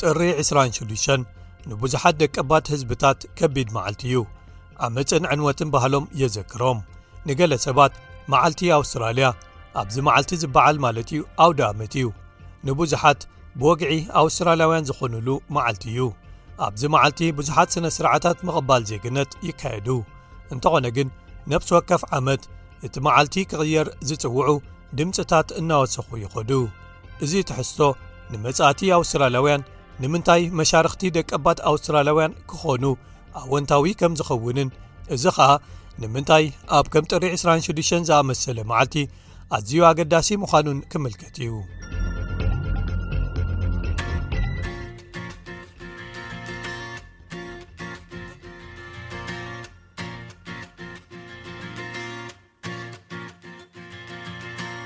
ጥሪ 26 ንብዙሓት ደቀባት ህዝብታት ከቢድ መዓልቲ እዩ ዓመጽን ዕንወትን ባህሎም የዘክሮም ንገለ ሰባት መዓልቲ ኣውስትራልያ ኣብዚ መዓልቲ ዝበዓል ማለት እዩ ኣውደ ኣመት እዩ ንብዙሓት ብወግዒ ኣውስትራልያውያን ዝኾኑሉ መዓልቲ እዩ ኣብዚ መዓልቲ ብዙሓት ስነ ስርዓታት ምቕባል ዜግነት ይካየዱ እንተኾነ ግን ነብሲ ወከፍ ዓመት እቲ መዓልቲ ክቕየር ዝጽውዑ ድምፅታት እናወሰኹ ይኸዱ እዚ ትሕዝቶ ንመጻእቲ ኣውስትራልያውያን ንምንታይ መሻርኽቲ ደቀባት ኣውስትራልያውያን ክኾኑ ኣወንታዊ ከም ዝኸውንን እዚ ኸኣ ንምንታይ ኣብ ከም ጥሪ 26 ዝኣመሰለ መዓልቲ ኣዝዩ ኣገዳሲ ምዃኑን ክምልከት እዩ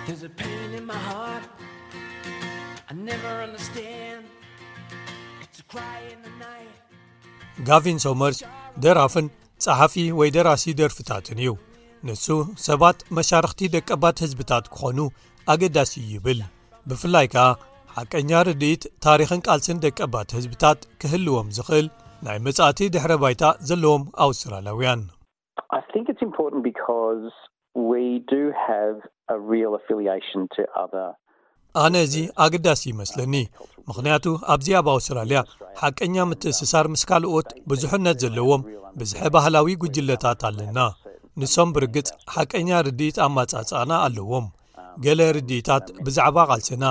There's a pain in my heart I never understand It's a cry in the night ጋቪን ሶመርስ ደራፍን ጸሓፊ ወይ ደራሲ ደርፍታትን እዩ ንሱ ሰባት መሻርኽቲ ደቀባት ህዝብታት ክዀኑ ኣገዳሲ እዩ ይብል ብፍላይ ከኣ ሓቀኛ ርድኢት ታሪኽን ቃልስን ደቀባት ህዝብታት ክህልዎም ዝኽእል ናይ መጻእቲ ድሕረ ባይታ ዘለዎም ኣውስትራላውያን ኣነ እዚ ኣገዳሲ ይመስለኒ ምኽንያቱ ኣብዚ ኣብ ኣውስትራልያ ሓቀኛ ምትእስሳር ምስ ካልኦት ብዙሕነት ዘለዎም ብዝሐ ባህላዊ ጕጅለታት ኣለና ንሶም ብርግጽ ሓቀኛ ርድኢት ኣማጻጽእና ኣለዎም ገለ ርድኢታት ብዛዕባ ቓልስና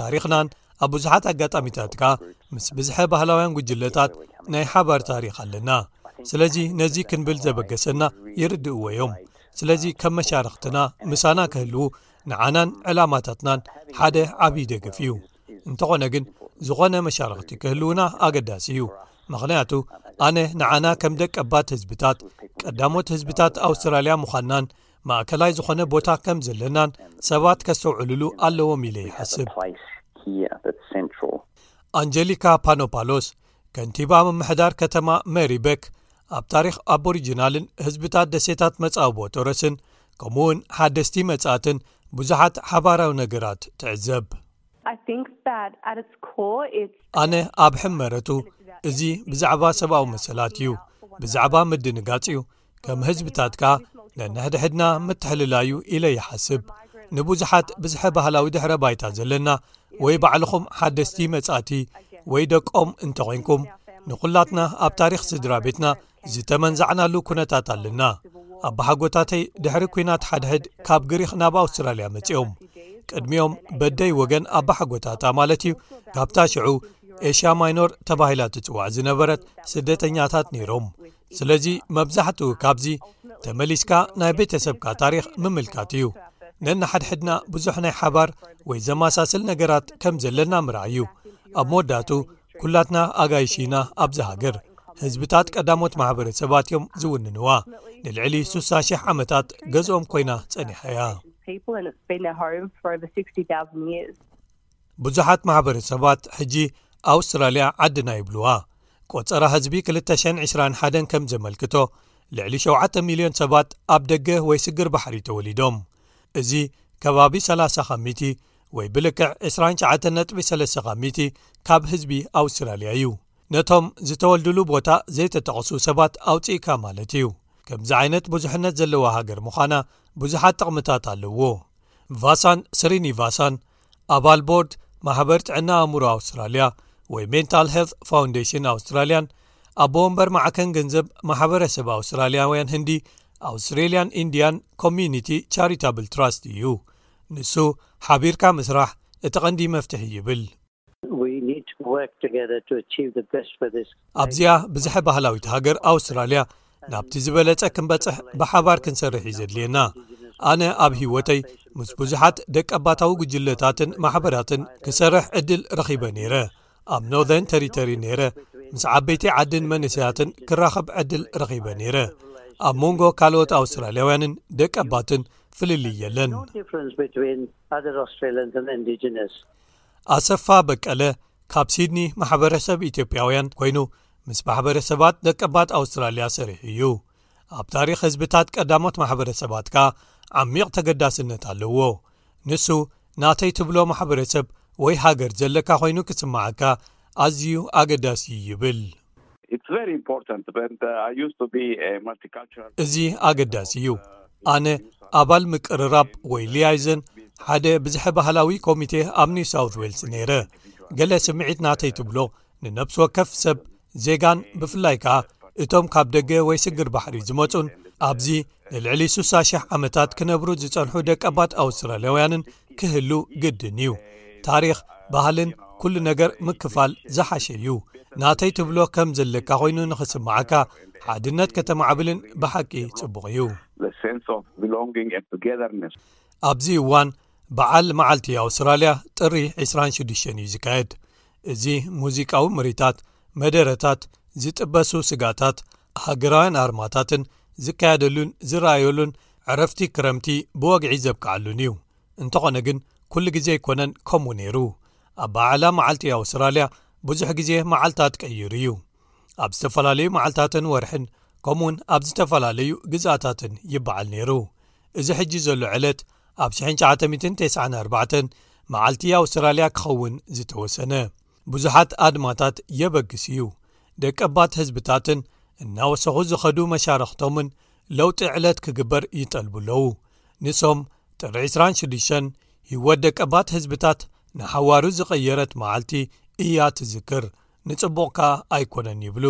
ታሪኽናን ኣብ ብዙሓት ኣጋጣሚታት ከኣ ምስ ብዝሐ ባህላውያን ጕጅለታት ናይ ሓባር ታሪኽ ኣለና ስለዚ ነዚ ክንብል ዘበገሰና ይርድእዎ እዮም ስለዚ ከም መሻርኽትና ምሳና ክህልው ንዓናን ዕላማታትናን ሓደ ዓብዪ ደግፍ እዩ እንተኾነ ግን ዝኾነ መሻርኽቲ ክህልውና ኣገዳሲ እዩ ምኽንያቱ ኣነ ንዓና ከም ደቀባት ህዝብታት ቀዳሞት ህዝብታት ኣውስትራልያ ምዃንናን ማእከላይ ዝኾነ ቦታ ከም ዘለናን ሰባት ከስተውዕሉሉ ኣለዎም ኢለ ይሓስብ። ኣንጀሊካ ፓኖፓሎስ ከንቲባ ምምሕዳር ከተማ መሪ በክ ኣብ ታሪኽ ኣቦሪጅናልን ህዝብታት ደሴታት መጻውቦ ቶረስን ከምኡ ውን ሓደስቲ መጻእትን ብዙሓት ሓባራዊ ነገራት ትዕዘብ። ኣነ ኣብ ሕመረቱ እዚ ብዛዕባ ሰብኣዊ መሰላት እዩ ብዛዕባ ምድንጋጽ እዩ ከም ህዝብታት ከኣ ነንሕድሕድና ምትሕልላዩ ኢለ ይሓስብ ንብዙሓት ብዝሐ ባህላዊ ድሕረ ባይታ ዘለና ወይ ባዕልኹም ሓደስቲ መጻእቲ ወይ ደቆም እንተ ዄንኩም ንዅላትና ኣብ ታሪኽ ስድራ ቤትና ዝተመንዛዕናሉ ኵነታት ኣለና ኣብ ባሓጐታተይ ድሕሪ ኲናት ሓድሕድ ካብ ግሪኽ ናብ ኣውስትራልያ መጺኦም ቅድሚኦም በደይ ወገን ኣብ ባሓጐታታ ማለት እዩ ካብታ ሽዑ ኤሽያ ማይኖር ተባሂላ ትጽዋዕ ዝነበረት ስደተኛታት ነይሮም ስለዚ መብዛሕትኡ ካብዚ ተመሊስካ ናይ ቤተሰብካ ታሪኽ ምምልካት እዩ ነናሓድሕድና ብዙሕ ናይ ሓባር ወይ ዘመሳስል ነገራት ከም ዘለና ምርኣ እዩ ኣብ መወዳእቱ ኵላትና ኣጋይሽና ኣብዚ ሃገር ህዝብታት ቀዳሞት ማሕበረ ሰባት እዮም ዝውንንዋ ንልዕሊ 6ሳ,00ሕ ዓመታት ገዝኦም ኮይና ጸኒሓ እያ ብዙሓት ማሕበረሰባት ሕጂ ኣውስትራልያ ዓድና ይብልዋ። ቆጸራ ህዝቢ 2021 ከም ዘመልክቶ ልዕሊ ሸውዓተ ሚልዮን ሰባት ኣብ ደገ ወይ ስግር ባሕሪ ተወሊዶም። እዚ ከባቢ ሰላሳ ካብ ሚእቲ ወይ ብልክዕ ዕስራን ሸዓተን ነጥቢ ሰለስተ ካብ ሚእቲ ካብ ህዝቢ ኣውስትራልያ እዩ። ነቶም ዝተወልድሉ ቦታ ዘይተጠቕሱ ሰባት ኣውጺእካ ማለት እዩ። ከምዚ ዓይነት ብዙሕነት ዘለዋ ሃገር ምዃና ብዙሓት ጥቕምታት ኣለዎ። ቫሳን ስሪኒቫሳን ኣባል ቦርድ ማሕበር ጥዕና ኣእምሮ ኣውስትራልያ ወይ ሜንታል ሄልት ፋውንዴሽን ኣውስትራልያን ኣቦ ወንበር ማዕከን ገንዘብ ማሕበረሰብ ኣውስትራልያውያን ህንዲ ኣውስትሬልያን ኢንድያን ኮሚኒቲ ቻሪታብል ትራስት እዩ ንሱ ሓቢርካ ምስራሕ እቲ ቐንዲ መፍትሒ ይብል ኣብዚኣ ብዝሐ ባህላዊት ሃገር ኣውስትራልያ ናብቲ ዝበለጸ ክንበጽሕ ብሓባር ክንሰርሕ እዩ ዘድልየና ኣነ ኣብ ህይወተይ ምስ ብዙሓት ደቀ ባታዊ ጉጅለታትን ማሕበራትን ክሰርሕ ዕድል ረኺበ ነይረ ኣብ ኖርዘርን ተሪተሪ ነይረ ምስ ዓበይቲ ዓድን መንሰያትን ክራኸብ ዕድል ረኺበ ነይረ ኣብ መንጎ ካልኦት ኣውስትራልያውያንን ደቀ ባትን ፍልል የለን ኣሰፋ በቀለ ካብ ሲድኒ ማሕበረሰብ ኢትዮጵያውያን ኮይኑ ምስ ማሕበረሰባት ደቀባት ኣውስትራልያ ሰሪሑ እዩ ኣብ ታሪኽ ህዝብታት ቀዳሞት ማሕበረሰባት ከኣ ዓሚቕ ተገዳስነት ኣለዎ ንሱ ናተይ ትብሎ ማሕበረሰብ ወይ ሃገር ዘለካ ኮይኑ ክስምዓካ ኣዝዩ ኣገዳሲ እዩ ይብል እዚ ኣገዳሲ እዩ ኣነ ኣባል ምቅርራብ ወይ ልያይዘን ሓደ ብዝሐ ባህላዊ ኮሚቴ ኣብ ኒው ሳውት ዌልስ ነይረ ገለ ስምዒት ናተይ ትብሎ ንነብሲ ወከፍ ሰብ ዜጋን ብፍላይ ከኣ እቶም ካብ ደገ ወይ ስግር ባሕሪ ዝመጹን ኣብዚ ንልዕሊ ሱሳ00 ዓመታት ክነብሩ ዝጸንሑ ደቀባት ኣውስትራልያውያንን ክህሉ ግድን እዩ ታሪኽ ባህልን ኩሉ ነገር ምክፋል ዝሓሸ እዩ ናተይ ትብሎ ከም ዘለካ ኮይኑ ንኽስምዓካ ሓድነት ከተማዕብልን ብሓቂ ጽቡቕ እዩ ኣብዚ እዋን በዓል መዓልቲ ኣውስትራልያ ጥሪ 26 እዩ ዝካየድ እዚ ሙዚቃዊ ምርኢታት፣ መደረታት፣ ዝጥበሱ ስጋታት፣ ሃገራውያን ኣርማታትን ዝካየደሉን ዝረኣዮሉን ዕረፍቲ ክረምቲ ብወግዒ ዘብቅዓሉን እዩ። እንተኾነ ግን ኩሉ ግዜ ኣይኮነን ከምኡ ነይሩ። ኣበዓዕላ መዓልቲ ኣውስትራልያ ብዙሕ ግዜ መዓልታት ቀይሩ እዩ። ኣብ ዝተፈላለዩ መዓልታትን ወርሕን ከምኡውን ኣብ ዝተፈላለዩ ግዝኣታትን ይበዓል ነይሩ። እዚ ሕጂ ዘሎ ዕለት፣ ኣብ 1994 መዓልቲ ኣውስትራልያ ክኸውን ዝተወሰነ ብዙሓት ኣድማታት የበግስ እዩ ደቀባት ህዝብታትን እናወሰኹ ዝኸዱ መሻርክቶምን ለውጢ ዕለት ክግበር ይጠልቡ ኣለዉ ንሶም ጥሪ 26 ህወት ደቀባት ህዝብታት ንሓዋሩ ዝቐየረት መዓልቲ እያ ትዝክር ንጽቡቕ ከኣ ኣይኮነን ይብሉ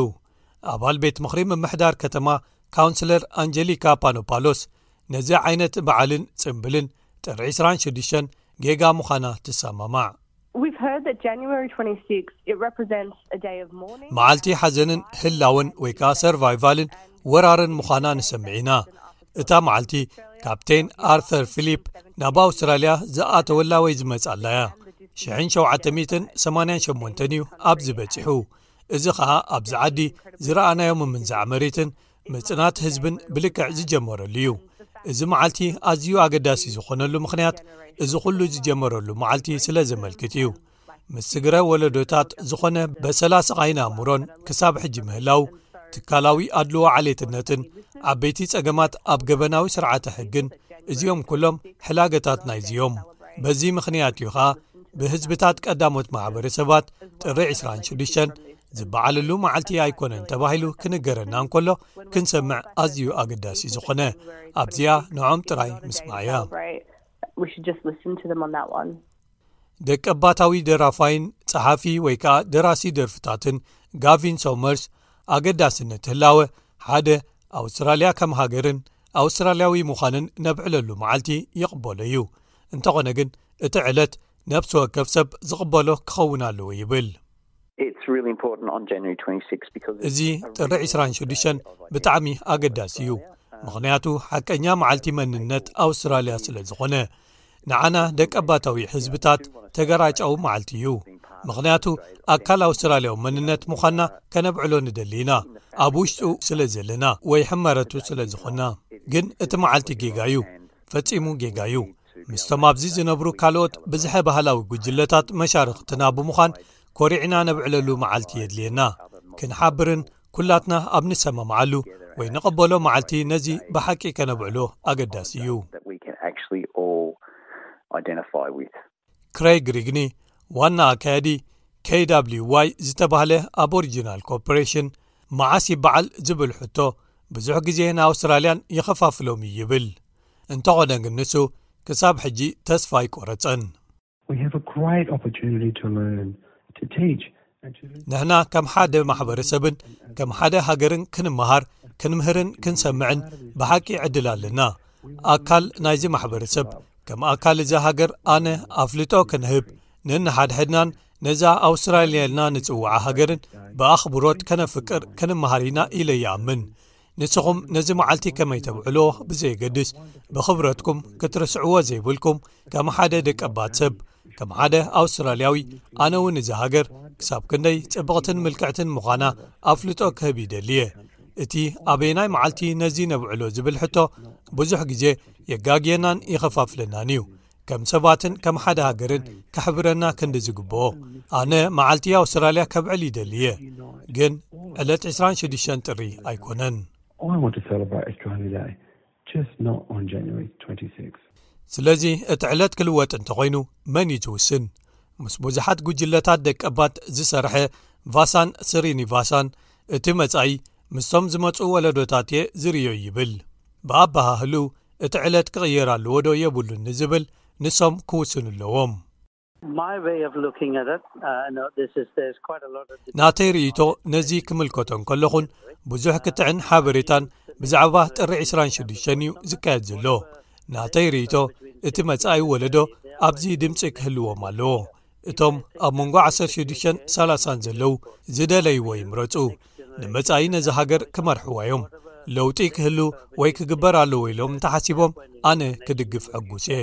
ኣባል ቤት ምኽሪ ምምሕዳር ከተማ ካውንስለር ኣንጀሊካ ፓኖፓሎስ ነዚ ዓይነት በዓልን ጽምብልን ጥሪ ዕስራን ሽዱሽተን ጌጋ ምዃና ትሰማማዕ። መዓልቲ ሓዘንን ህላወን ወይ ከኣ ሰርቫይቫልን ወራርን ምዃና ንሰምዒ ኢና እታ መዓልቲ ካፕቴን ኣርተር ፊሊፕ ናብ ኣውስትራልያ ዝኣተወላ ወይ ዝመጽኣላ እያ 788 እዩ ኣብ ዝበጺሑ እዚ ኸኣ ኣብዚ ዓዲ ዝረኣናዮ ምምንዛዕ መሬትን ምጽናት ህዝብን ብልክዕ ዝጀመረሉ እዩ እዚ መዓልቲ ኣዝዩ ኣገዳሲ ዝኾነሉ ምኽንያት እዚ ዅሉ ዝጀመረሉ መዓልቲ ስለ ዘመልክት እዩ ምስ ስግረ ወለዶታት ዝኾነ በሰላ ስቓይን ኣእምሮን ክሳብ ሕጂ ምህላው ትካላዊ ኣድልዎ ዓሌትነትን ዓበይቲ ጸገማት ኣብ ገበናዊ ስርዓተ ሕግን እዚኦም ኵሎም ሕላገታት ናይዝዮም በዚ ምኽንያት እዩ ኸኣ ብህዝብታት ቀዳሞት ማሕበረሰባት ጥሪ 26 ዝበዓልሉ መዓልቲ ኣይኮነን ተባሂሉ ክንገረና እንከሎ ክንሰምዕ ኣዝዩ ኣገዳሲ ዝኾነ ኣብዚኣ ንዖም ጥራይ ምስማዕ እያ ደቀ ባታዊ ደራፋይን ጸሓፊ ወይ ከኣ ደራሲ ደርፍታትን ጋቪን ሶመርስ ኣገዳስነት ህላወ ሓደ ኣውስትራልያ ከም ሃገርን ኣውስትራልያዊ ምዃንን ነብዕለሉ መዓልቲ ይቕበሎ እዩ እንተኾነ ግን እቲ ዕለት ነብሲ ወከፍ ሰብ ዝቕበሎ ክኸውን ኣለዎ ይብል እዚ ጥሪ ዕስራን ሽዱሽተን ብጣዕሚ ኣገዳሲ እዩ ምኽንያቱ ሓቀኛ መዓልቲ መንነት ኣውስትራልያ ስለ ዝኾነ ንዓና ደቀባታዊ ሕዝብታት ተገራጫዊ መዓልቲ እዩ ምኽንያቱ ኣካል ኣውስትራልያዊ መንነት ምዃንና ከነብዕሎ ንደሊ ኢና ኣብ ውሽጡ ስለ ዘለና ወይ ሕመረቱ ስለ ዝኾና ግን እቲ መዓልቲ ጌጋ እዩ ፈጺሙ ጌጋ እዩ ምስቶም ኣብዚ ዝነብሩ ካልኦት ብዝሐ ባህላዊ ጕጅለታት መሻርኽትና ብምዃን ኰሪዕና ነብዕለሉ መዓልቲ የድልየና ክንሓብርን ኵላትና ኣብ ንሰማምዓሉ ወይ ንቐበሎ መዓልቲ ነዚ ብሓቂ ከነብዕሎ ኣገዳሲ እዩ ክረይግ ሪግኒ ዋና ኣካየዲ kwዋይ ዝተባህለ ኣብ ኦሪጅናል ኮርፖሬሽን መዓስ ይበዓል ዝብል ሕቶ ብዙሕ ግዜ ንኣውስትራልያን ይኸፋፍሎም እዩ ይብል እንተኾነ ግን ንሱ ክሳብ ሕጂ ተስፋ ኣይቆረጸን። ንሕና ከም ሓደ ማሕበረሰብን ከም ሓደ ሃገርን ክንመሃር፣ ክንምህርን ክንሰምዕን ብሓቂ ዕድል ኣለና። ኣካል ናይዚ ማሕበረሰብ ከም ኣካል እዚ ሃገር ኣነ ኣፍልጦ ክንህብ ንንሓድሕድናን ነዛ ኣውስትራልያ ኢልና ንጽውዓ ሃገርን ብኣኽብሮት ከነፍቅር ክንመሃር ኢና ኢለ ይኣምን። ንስኹም ነዚ መዓልቲ ከመይ ተብዕልዎ ብዘየገድስ ብኽብረትኩም ክትርስዕዎ ዘይብልኩም ከም ሓደ ደቀባት ሰብ ከም ሓደ ኣውስትራልያዊ ኣነ እውን እዚ ሃገር ክሳብ ክንደይ ጽብቕትን ምልክዕትን ምዃና ኣፍልጦ ክህብ ይደሊ እየ እቲ ኣበይ ናይ መዓልቲ ነዚ ነብዕሎ ዝብል ሕቶ ብዙሕ ግዜ የጋግየናን ይኸፋፍለናን እዩ ከም ሰባትን ከም ሓደ ሃገርን ከሕብረና ክንዲ ዝግብኦ ኣነ መዓልቲ ኣውስትራልያ ከብዕል ይደሊ እየ ግን ዕለት 26 ጥሪ ኣይኮነን ስለዚ እቲ ዕለት ክልወጥ እንተኾይኑ መን እዩ ዝውስን ምስ ብዙሓት ጉጅለታት ደቀባት ዝሰርሐ ቫሳን ስሪኒ ቫሳን እቲ መጻኢ ምስቶም ዝመፁ ወለዶታት እየ ዝርዮ ይብል ብኣባሃህሉ እቲ ዕለት ክቕየር ኣለዎ ዶ የብሉን ንዝብል ንሶም ክውስኑ ኣለዎም። ናተይ ርእይቶ ነዚ ክምልከቶ እንከለኹን ብዙሕ ክትዕን ሓበሬታን ብዛዕባ ጥሪ ዕስራን ሽዱሽተን እዩ ዝካየድ ዘሎ። ናተይ ርእይቶ እቲ መጻኢ ወለዶ ኣብዚ ድምጺ ክህልዎም ኣለዎ። እቶም ኣብ መንጎ 16ን ሳላሳን ዘለዉ ዝደለይዎ ይምረፁ ንመፃኢ ነዚ ሃገር ክመርሕዋ እዮም ለውጢ ክህሉ ወይ ክግበር ኣለዎ ኢሎም እንተሓሲቦም ኣነ ክድግፍ ዕጉስ እየ